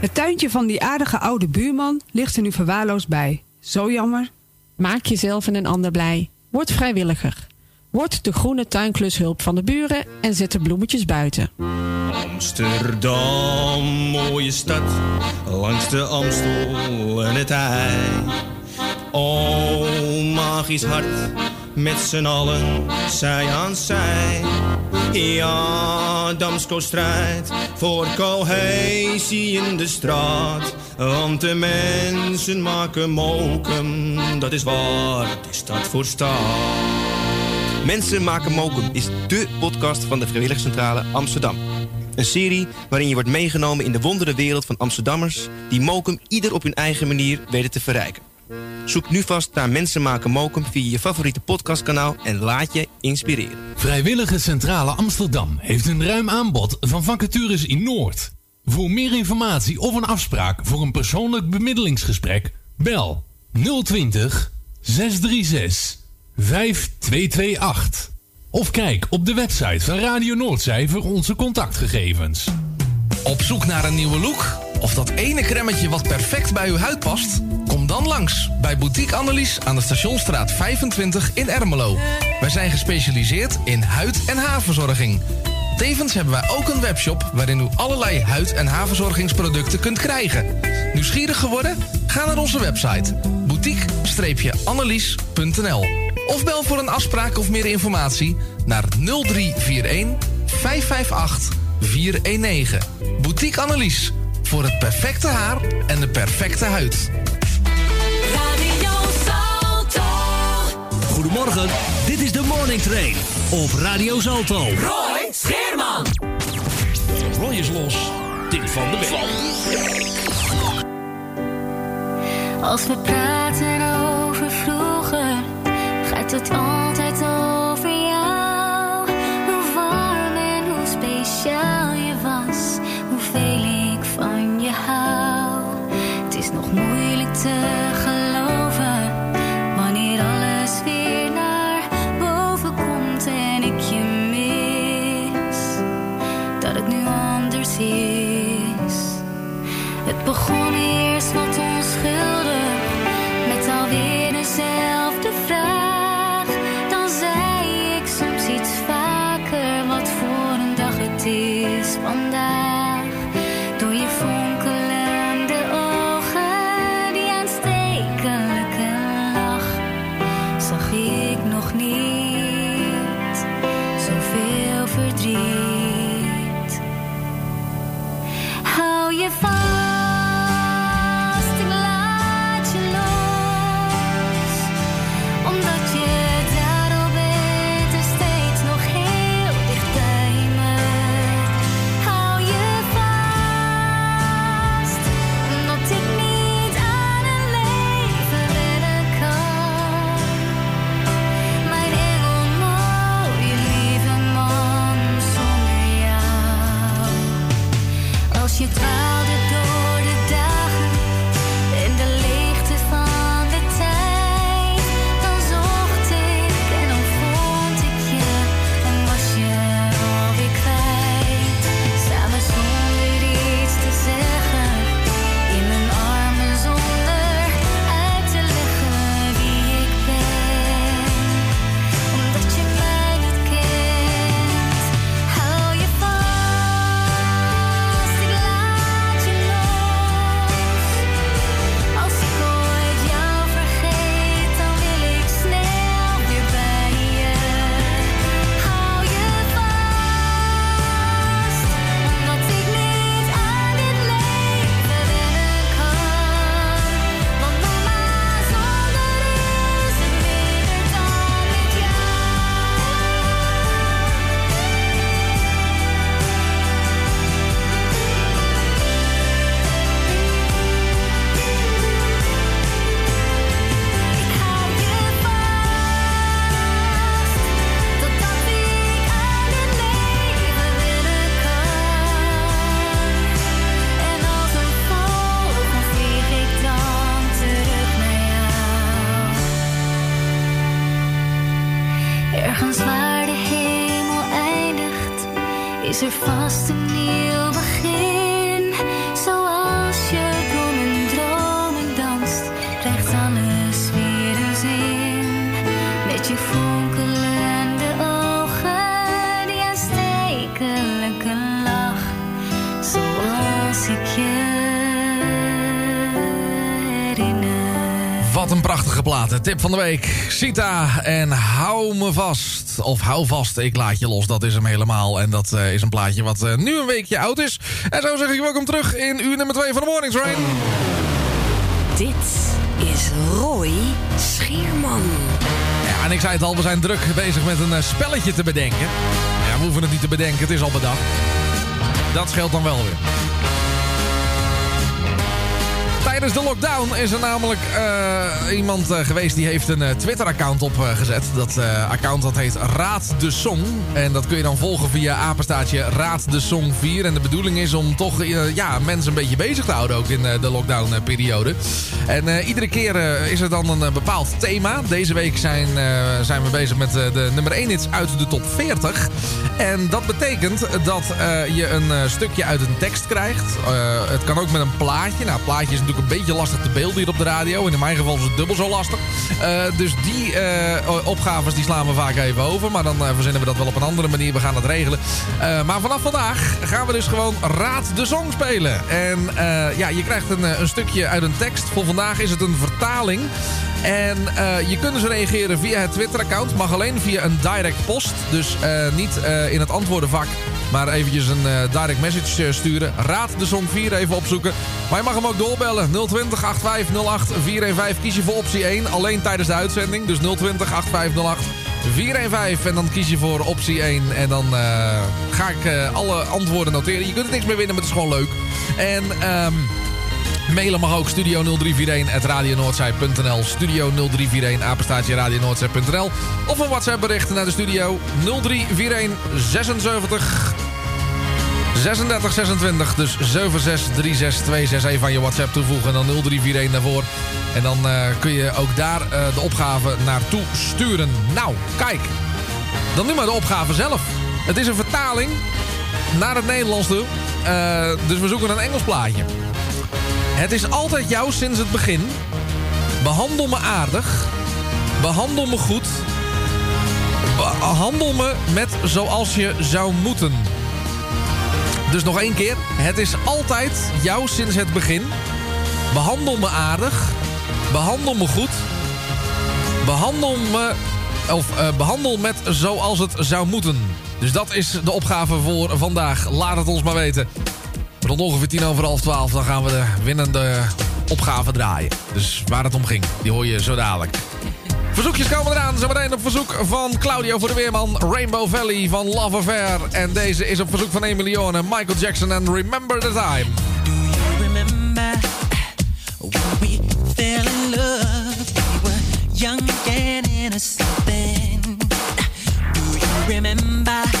Het tuintje van die aardige oude buurman ligt er nu verwaarloosd bij. Zo jammer. Maak jezelf en een ander blij. Word vrijwilliger. Word de groene tuinklushulp van de buren en zet de bloemetjes buiten. Amsterdam, mooie stad, langs de Amstel en het IJ. O, magisch hart, met z'n allen, zij aan zij. Ja, Damsko strijdt voor cohesie in de straat. Want de mensen maken mokum, dat is waar de stad voor staat. Mensen maken mokum is dé podcast van de Vrijwilligcentrale Amsterdam. Een serie waarin je wordt meegenomen in de wondere wereld van Amsterdammers... die mokum ieder op hun eigen manier weten te verrijken. Zoek nu vast naar Mensen maken mokum via je favoriete podcastkanaal... en laat je inspireren. Vrijwillige Centrale Amsterdam heeft een ruim aanbod van vacatures in Noord. Voor meer informatie of een afspraak voor een persoonlijk bemiddelingsgesprek... bel 020 636 5228. Of kijk op de website van Radio Noordzij voor onze contactgegevens. Op zoek naar een nieuwe look? Of dat ene kremmetje wat perfect bij uw huid past? Kom dan langs bij Boutique Annelies aan de Stationstraat 25 in Ermelo. Wij zijn gespecialiseerd in huid- en haarverzorging. Tevens hebben wij ook een webshop waarin u allerlei huid- en haarverzorgingsproducten kunt krijgen. Nieuwsgierig geworden? Ga naar onze website boutique-annelies.nl of bel voor een afspraak of meer informatie naar 0341 558 419. Boutique Annelies voor het perfecte haar en de perfecte huid. Radio Salto. Goedemorgen, dit is de Morning Train op Radio Salto. Roy Scheerman. Roy is los. Tip van de week. Als we praten gaat het Tip van de week. Sita en Hou me vast. Of Hou vast, ik laat je los. Dat is hem helemaal. En dat eh, is een plaatje wat eh, nu een weekje oud is. En zo zeg ik welkom terug in uur nummer 2 van de Morning Train. Dit is Roy Scheerman. Ja, en ik zei het al, we zijn druk bezig met een eh, spelletje te bedenken. Ja, we hoeven het niet te bedenken, het is al bedacht. Dat scheelt dan wel weer. Tijdens de lockdown is er namelijk eh, iemand eh, geweest die heeft een eh, Twitter-account opgezet. Dat account dat heet Raad de Song. En dat kun je dan volgen via apenstaatje Raad de Song 4. En de bedoeling is om toch ja, mensen een beetje bezig te houden ook in de lockdown-periode. En iedere keer is er dan een bepaald thema. Deze week zijn, zijn we bezig met de nummer 1 hits uit de top 40. En dat betekent dat je een stukje uit een tekst krijgt. Het kan ook met een plaatje. Nou, plaatje is natuurlijk een beetje lastig te beelden hier op de radio. En in mijn geval is het dubbel zo lastig. Eh, dus die eh, opgaves die slaan we vaak even over. Maar dan eh, verzinnen we dat wel op een andere manier. We gaan het regelen. Maar vanaf vandaag gaan we dus gewoon Raad de Song spelen. En ja, je krijgt een, een stukje uit een tekst. Voor vandaag is het een vertaling. En eh, je kunt dus reageren via het Twitter-account. Mag alleen via een direct post. Dus eh, niet eh, in het antwoordenvak. Maar eventjes een direct message sturen. Raad de Song 4 even opzoeken. Maar je mag hem ook doorbellen. 020 8508 415. Kies je voor optie 1. Alleen tijdens de uitzending. Dus 020 8508 415. En dan kies je voor optie 1. En dan ga ik alle antwoorden noteren. Je kunt er niks meer winnen, maar het is gewoon leuk. En... ehm Mailen mag ook studio 0341 radionoordzij.nl Studio 0341 apenstaatje radionoordzij.nl Of een WhatsApp bericht naar de studio 0341 76 36 26. Dus 7636261 even aan je WhatsApp toevoegen en dan 0341 daarvoor. En dan kun je ook daar eh, de opgave naartoe sturen. Nou, kijk. Dan nu maar de opgave zelf. Het is een vertaling naar het Nederlands toe. Eh, dus we zoeken een Engels plaatje. Het is altijd jou sinds het begin. Behandel me aardig. Behandel me goed. Behandel me met zoals je zou moeten. Dus nog één keer. Het is altijd jou sinds het begin. Behandel me aardig. Behandel me goed. Behandel me... Of eh, behandel met zoals het zou moeten. Dus dat is de opgave voor vandaag. Laat het ons maar weten. Rond ongeveer tien over half twaalf, dan gaan we de winnende opgave draaien. Dus waar het om ging, die hoor je zo dadelijk. Verzoekjes komen eraan. Zometeen op verzoek van Claudio voor de Weerman. Rainbow Valley van Love Affair. En deze is op verzoek van Emilione, Michael Jackson en Remember the Time. remember we in love? We young and innocent. Do you remember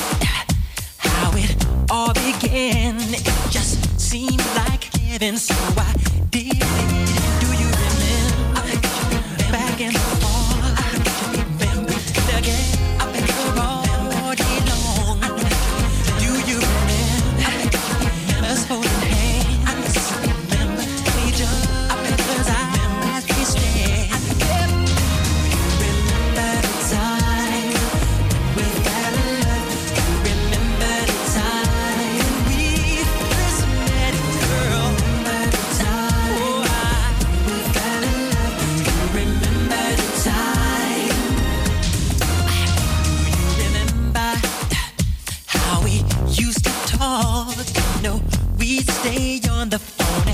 began? It just seemed like heaven, so I did it. Do you remember back in on the phone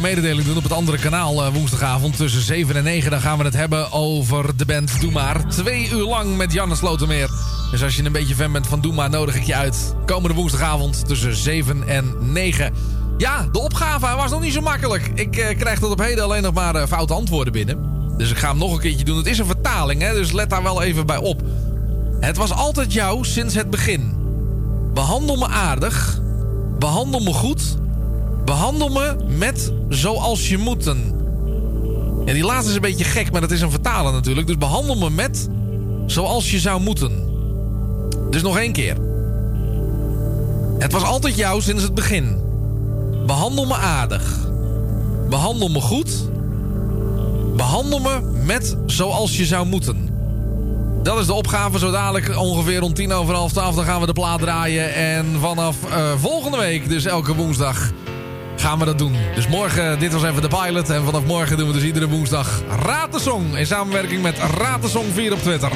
leuke mededeling doen op het andere kanaal eh, woensdagavond tussen 7 en 9. Dan gaan we het hebben over de band Doe Maar. Twee uur lang met Janne Slotermeer. Dus als je een beetje fan bent van Doe Maar, nodig ik je uit. Komende woensdagavond tussen 7 en 9. Ja, de opgave was nog niet zo makkelijk. Ik eh, krijg tot op heden alleen nog maar eh, foute antwoorden binnen. Dus ik ga hem nog een keertje doen. Het is een vertaling, hè, dus let daar wel even bij op. Het was altijd jou sinds het begin. Behandel me aardig. Behandel me goed. Behandel me met zoals je moeten. Ja, die laatste is een beetje gek, maar dat is een vertaler natuurlijk. Dus behandel me met zoals je zou moeten. Dus nog één keer. Het was altijd jou sinds het begin. Behandel me aardig. Behandel me goed. Behandel me met zoals je zou moeten. Dat is de opgave. Zo dadelijk ongeveer rond tien over half twaalf. Dan gaan we de plaat draaien. En vanaf eh, volgende week, dus elke woensdag, gaan we dat doen. Dus morgen, dit was even de pilot. En vanaf morgen doen we dus iedere woensdag Raad Song. In samenwerking met Raad Song 4 op Twitter.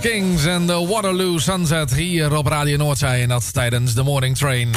The Kings en de Waterloo Sunset hier op Radio Noordzij. En dat tijdens de Morning Train.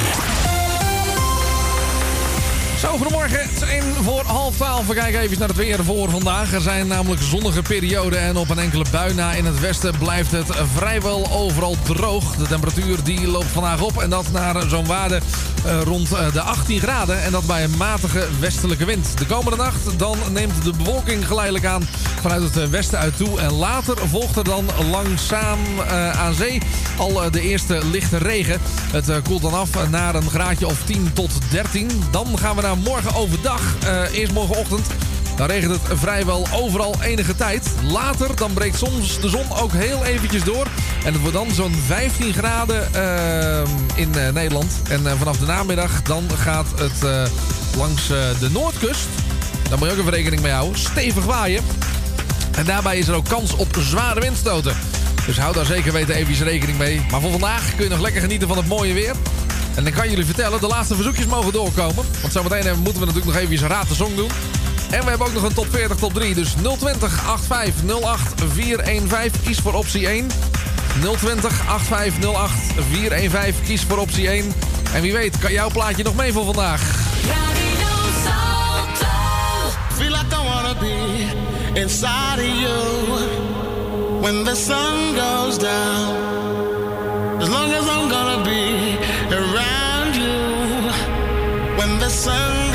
Zo, goedemorgen. Het is 1 voor half 12. We kijken even naar het weer voor vandaag. Er zijn namelijk zonnige perioden en op een enkele bui na in het westen blijft het vrijwel overal droog. De temperatuur die loopt vandaag op en dat naar zo'n waarde eh, rond eh, de 18 graden. En dat bij een matige westelijke wind. De komende nacht dan neemt de bewolking geleidelijk aan vanuit het eh, westen uit toe. En later volgt er dan langzaam eh, aan zee al eh, de eerste lichte regen. Het koelt dan af naar een graadje of 10 tot 13. Dan gaan we naar morgen overdag. Eerst morgenochtend. Dan regent het vrijwel overal enige tijd. Later dan breekt soms de zon ook heel eventjes door. En het wordt dan zo'n 15 graden in Nederland. En vanaf de namiddag dan gaat het langs de noordkust. Daar moet je ook even rekening mee houden. Stevig waaien. En daarbij is er ook kans op zware windstoten. Dus hou daar zeker weten even rekening mee. Maar voor vandaag kun je nog lekker genieten van het mooie weer. En dan kan jullie vertellen, de laatste verzoekjes mogen doorkomen. Want zometeen eh, moeten we natuurlijk nog even raad de song doen. En we hebben ook nog een top 40, top 3. Dus 020 85 08 415. Kies voor optie 1. 020 85 08 415. Kies voor optie 1. En wie weet kan jouw plaatje nog mee voor vandaag. Feel like I wanna be inside of you when the sun goes down. As long as I'm gonna be around you when the sun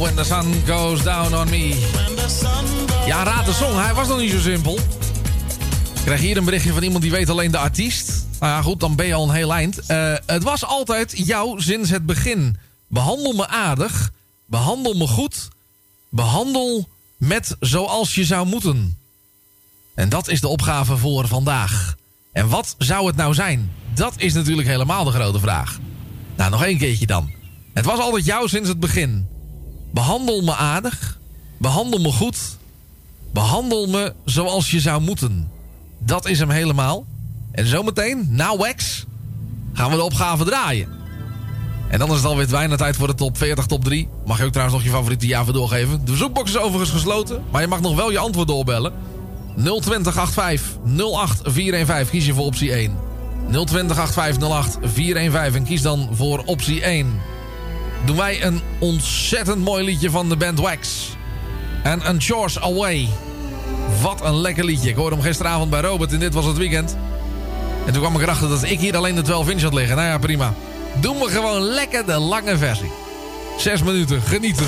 When the Sun Goes Down on Me. Ja, raad de song. Hij was nog niet zo simpel. Ik krijg hier een berichtje van iemand die weet alleen de artiest. Nou ja, goed, dan ben je al een heel eind. Eh, het was altijd jouw sinds het begin. Behandel me aardig. Behandel me goed. Behandel met zoals je zou moeten. En dat is de opgave voor vandaag. En wat zou het nou zijn? Dat is natuurlijk helemaal de grote vraag. Nou, nog één keertje dan. Het was altijd jou sinds het begin. Behandel me aardig. Behandel me goed. Behandel me zoals je zou moeten. Dat is hem helemaal. En zometeen, na Wax, gaan we de opgave draaien. En dan is het alweer bijna tijd voor de top 40, top 3. Mag je ook trouwens nog je favoriete java doorgeven. De zoekbox is overigens gesloten, maar je mag nog wel je antwoord doorbellen. 020 85 08 415. Kies je voor optie 1. 020 85 08 415 en kies dan voor optie 1. Doen wij een ontzettend mooi liedje van de band Wax. En een Chores Away. Wat een lekker liedje. Ik hoorde hem gisteravond bij Robert en dit was het weekend. En toen kwam ik erachter dat ik hier alleen de 12 inch had liggen. Nou ja, prima. Doen we gewoon lekker de lange versie. Zes minuten, genieten.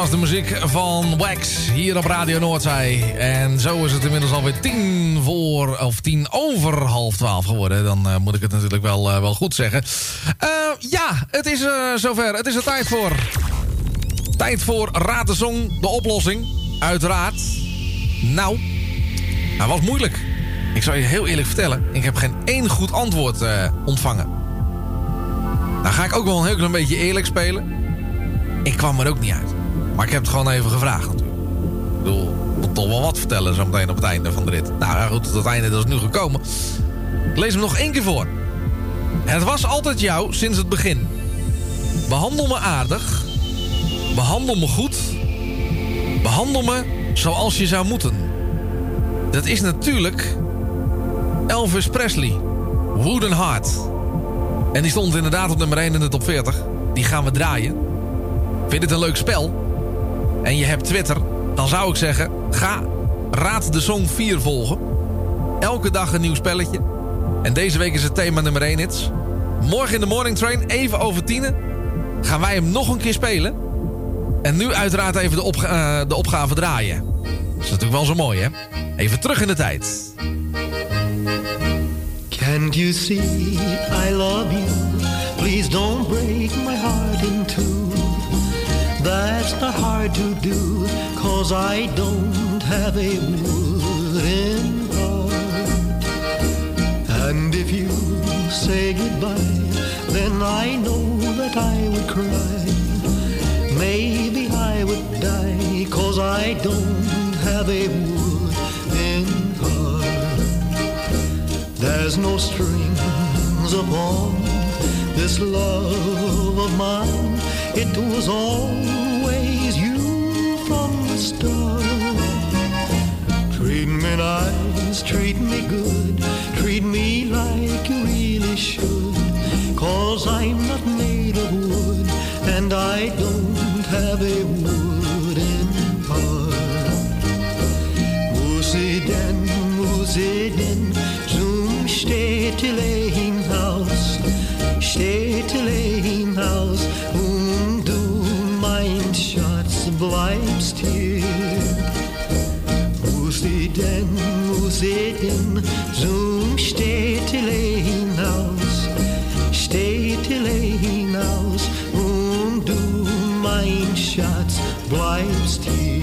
Was de muziek van Wax hier op Radio Noordzij. En zo is het inmiddels alweer tien voor, of tien over half twaalf geworden. Dan eh, moet ik het natuurlijk wel, eh, wel goed zeggen. Eh, ja, het is zover. Het is er tijd voor. Tijd voor Raad de Song, de oplossing. Uiteraard. Nou, hij was moeilijk. Ik zal je heel eerlijk vertellen. Ik heb geen één goed antwoord ontvangen. Nou ga ik ook wel een heel klein beetje eerlijk spelen. Ik kwam er ook niet uit. Maar ik heb het gewoon even gevraagd natuurlijk. Ik bedoel, toch wel wat vertellen zo meteen op het einde van de rit. Nou ja, goed, het einde dat is nu gekomen. Ik lees hem nog één keer voor. Het was altijd jou sinds het begin. Behandel me aardig. Behandel me goed. Behandel me zoals je zou moeten. Dat is natuurlijk Elvis Presley. Wooden Heart. En die stond inderdaad op nummer 1 in de top 40. Die gaan we draaien. Vind je het een leuk spel? En je hebt Twitter? Dan zou ik zeggen, ga Raad de Song 4 volgen. Elke dag een nieuw spelletje. En deze week is het thema nummer 1 hits. Morgen in de Morning Train, even over tienen, gaan wij hem nog een keer spelen. En nu uiteraard even de, opga- eh, de opgave draaien. Dat is natuurlijk wel zo mooi, hè? Even terug in de tijd. Can't you see I love you? Please don't break my heart in two. That's not hard to do, cause I don't have a wooden heart. And if you say goodbye, then I know that I would cry. Maybe I would die, cause I don't have a wooden heart. There's no strings upon this love of mine. It was always you from the start. Treat me nice, treat me good, treat me like you really should. Cause I'm not made of wood, and I don't have a wooden heart. Musiden, Musiden, zum Musiden, zum Städtelein-Haus, Städtelein-Haus, und du, mein Schatz, bleibst hier.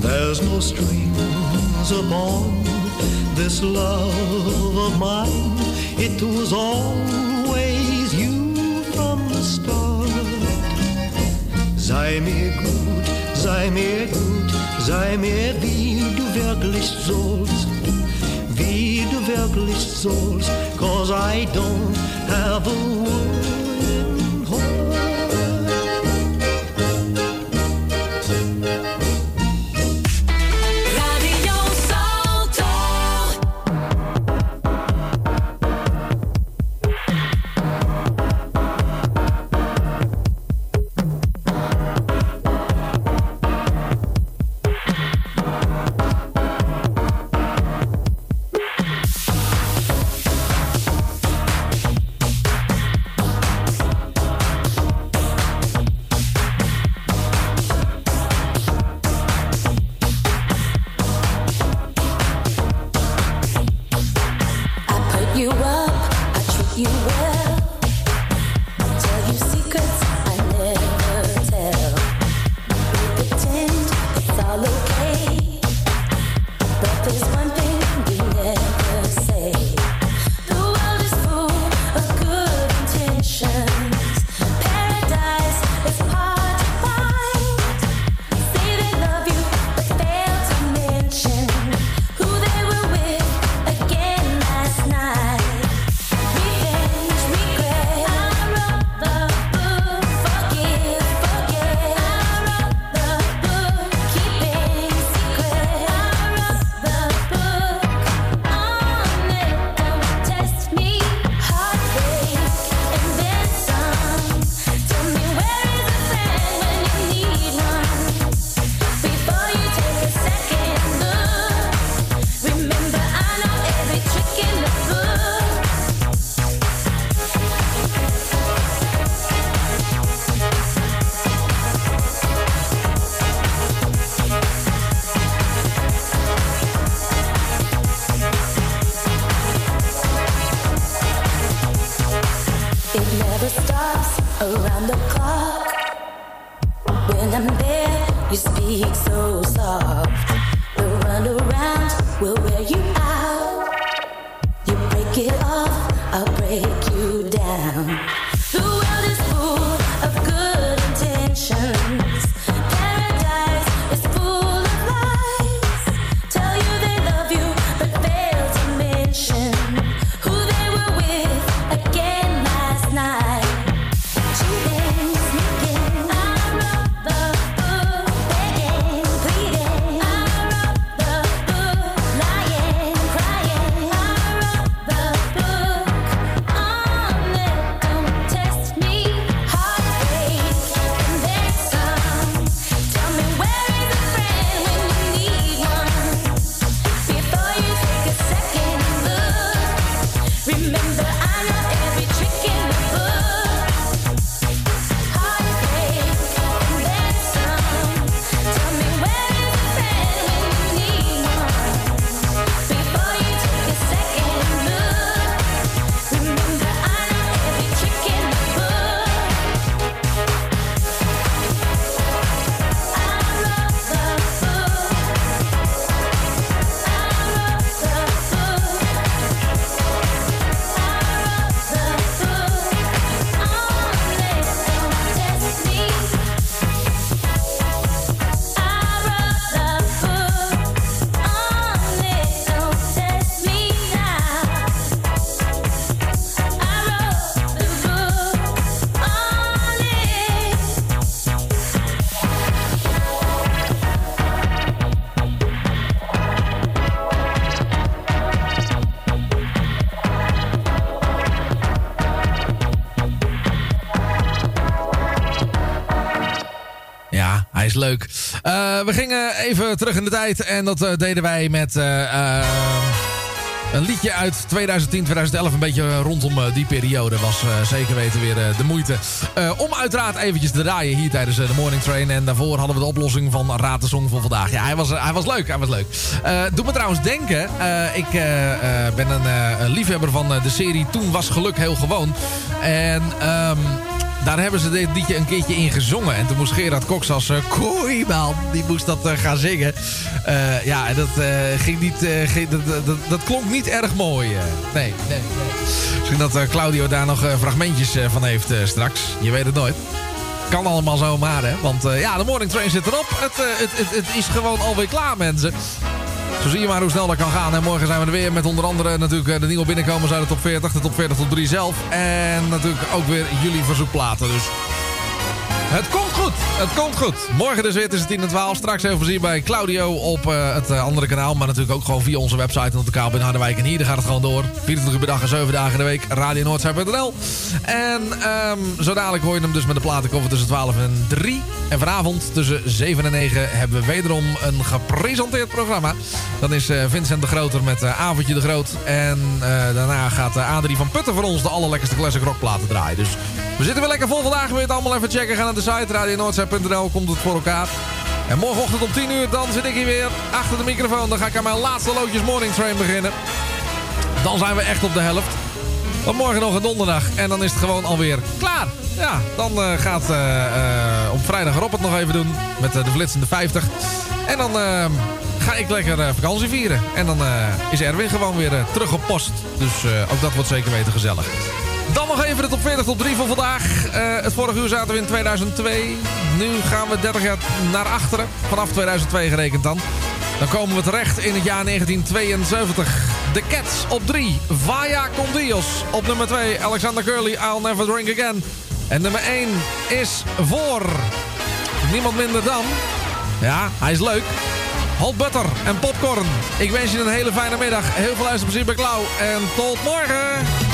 There's no strings upon this love of mine. It was always you from the start. Sei mir gut, sei mir gut, sei mir wie du wirklich sollst. Wie du wirklich sollst, cause I don't have a wooden around the clock. When I'm there, you speak so soft. The runaround will wear you out. You break it off, I'll break Eh, we gingen even terug in de tijd en dat eh, deden wij met eh, een liedje uit 2010, 2011. Een beetje rondom die periode was zeker weten weer de moeite. Om uiteraard eventjes te draaien hier tijdens de Morning Train. En daarvoor hadden we de oplossing van Raad de Song van vandaag. Ja, hij was, hij was leuk, hij was leuk. Doe me trouwens denken, ik ben een, liefhebber van de serie Toen was geluk heel gewoon. En... ehm, daar hebben ze dit liedje een keertje in gezongen. En toen moest Gerard Cox als uh, kooi man, die moest dat eh, gaan zingen. Eh, ja, dat, eh, ging niet, eh, dat, dat, dat, klonk niet erg mooi. eh. nee, nee, nee. Misschien dat eh, Claudio daar nog eh, fragmentjes eh, van heeft eh, straks. Je weet het nooit. Kan allemaal zomaar, hè. Want eh, ja, de morning train zit erop. Eh, het, het, het is gewoon alweer klaar, mensen. Zo zie je maar hoe snel dat kan gaan. En morgen zijn we er weer met onder andere natuurlijk eh, de nieuwe binnenkomers uit de top 40. De top 40 tot 3 zelf. En natuurlijk ook weer jullie verzoekplaten. Dus het komt goed. Het komt goed. Morgen dus weer tussen 10 en 12. Straks even voorzien bij Claudio op eh, het eh, andere kanaal. Maar natuurlijk ook gewoon via onze website en op de kabel in Harderwijk. En hier gaat het gewoon door. 24 uur per dag en 7 dagen in de week. RadioNoordzij.nl En ehm, zo dadelijk hoor je hem dus met de platenkoffer tussen 12 en 3. En vanavond tussen 7 en 9 hebben we wederom een gepresenteerd programma. Dan is eh, Vincent de Groter met Avondje de Groot. En daarna gaat Adrie van Putten voor ons de allerlekkerste classic rockplaten draaien. Dus we zitten weer lekker vol vandaag. Wil je het allemaal even checken? Ga naar de site Komt het voor elkaar. En morgenochtend om 10 uur, dan zit ik hier weer achter de microfoon. Dan ga ik aan mijn laatste loodjes morning train beginnen. Dan zijn we echt op de helft. Want morgen nog een donderdag. En dan is het gewoon alweer klaar. Ja, dan eh, gaat eh, eh, op vrijdag Rob het nog even doen. Met de flitsende 50. En dan ga ik lekker vakantie vieren. En dan is Erwin gewoon weer terug op post. Dus ook dat wordt zeker weten gezellig. Dan nog even de top 40 top 3 van vandaag. Eh, het vorige uur zaten we in 2002. Nu gaan we 30 jaar naar achteren. Vanaf 2002 gerekend dan. Dan komen we terecht in het jaar 1972. The Cats op 3. Vaya con Dios op nummer 2. Alexander Curly, I'll Never Drink Again. En nummer 1 is voor niemand minder dan... Ja, hij is leuk. Hot butter en popcorn. Ik wens je een hele fijne middag. Heel veel luisterplezier bij Klauw. En tot morgen.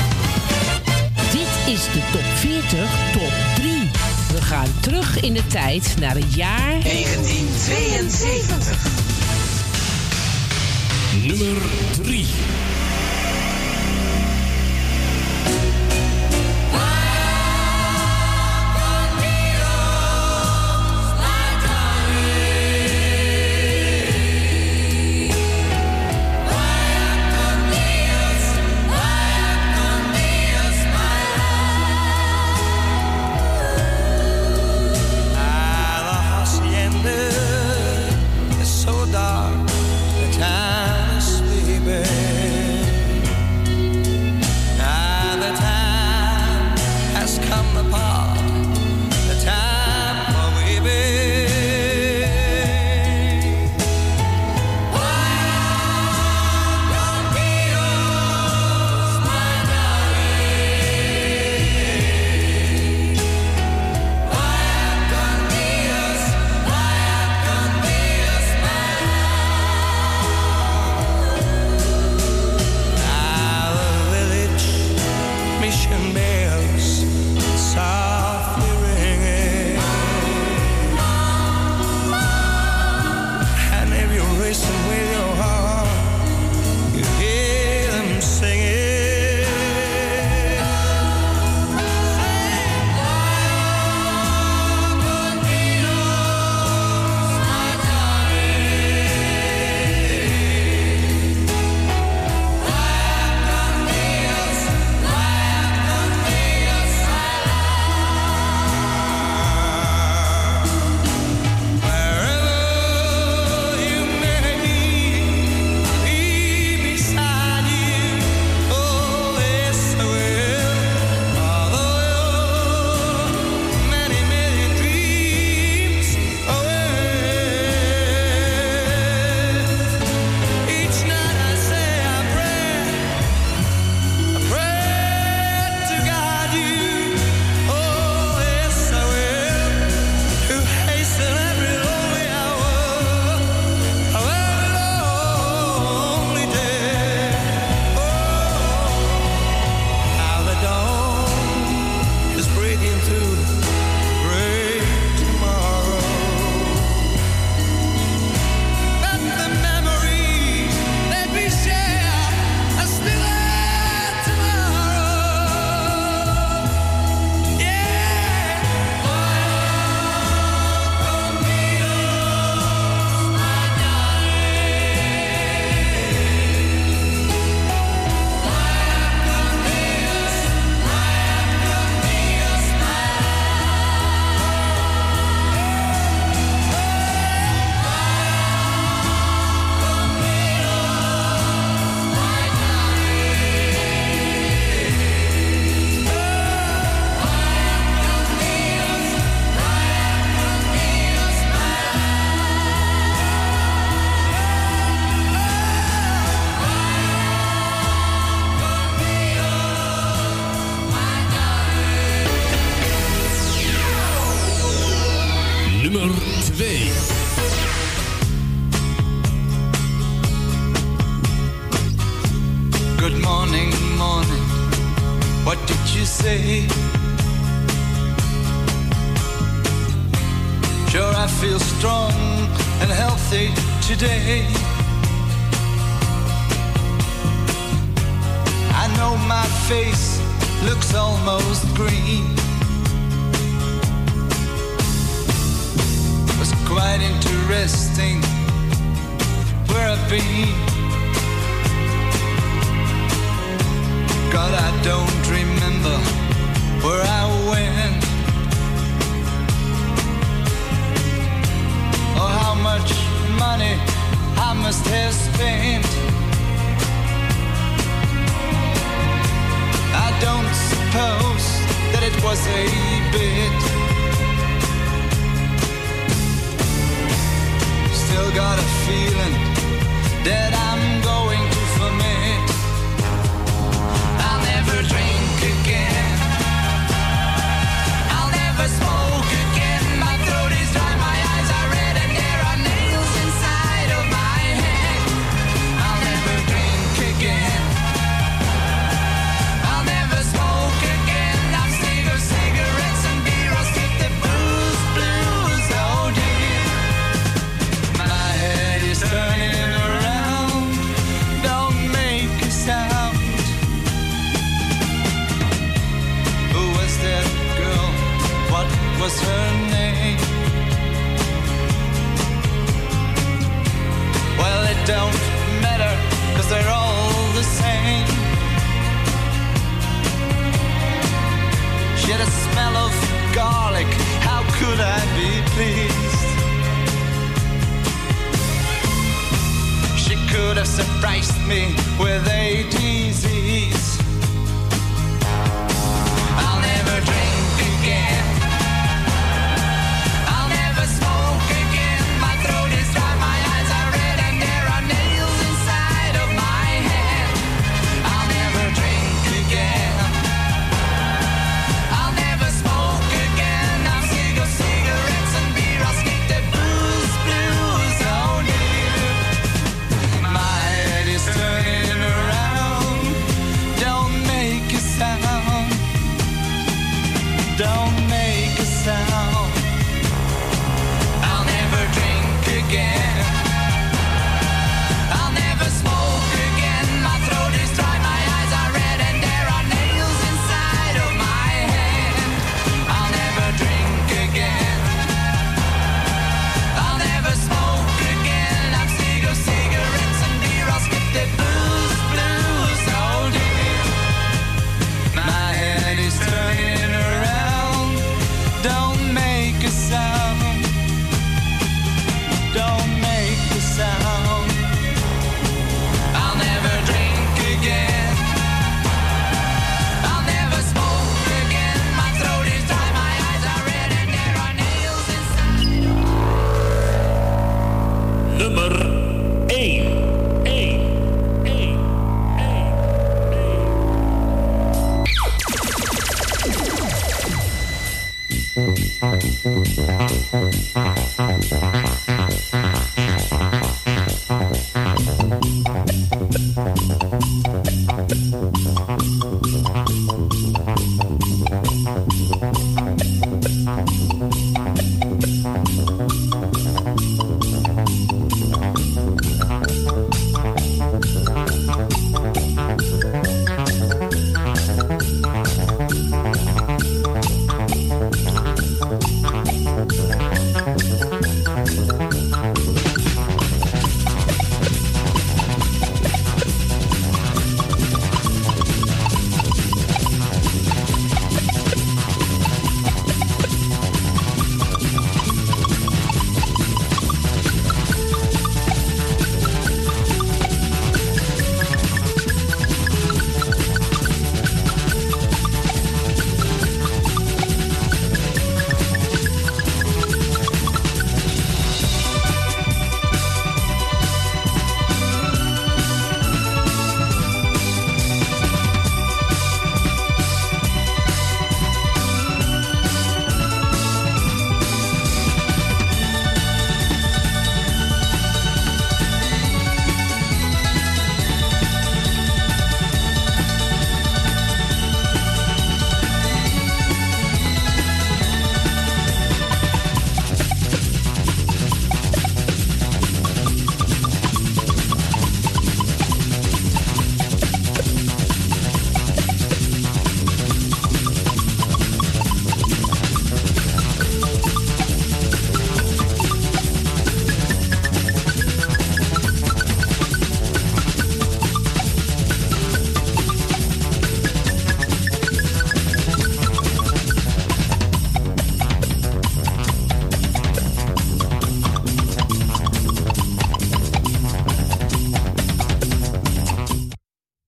Is de top 40 top 3. We gaan terug in de tijd naar het jaar 1972. Nummer 3.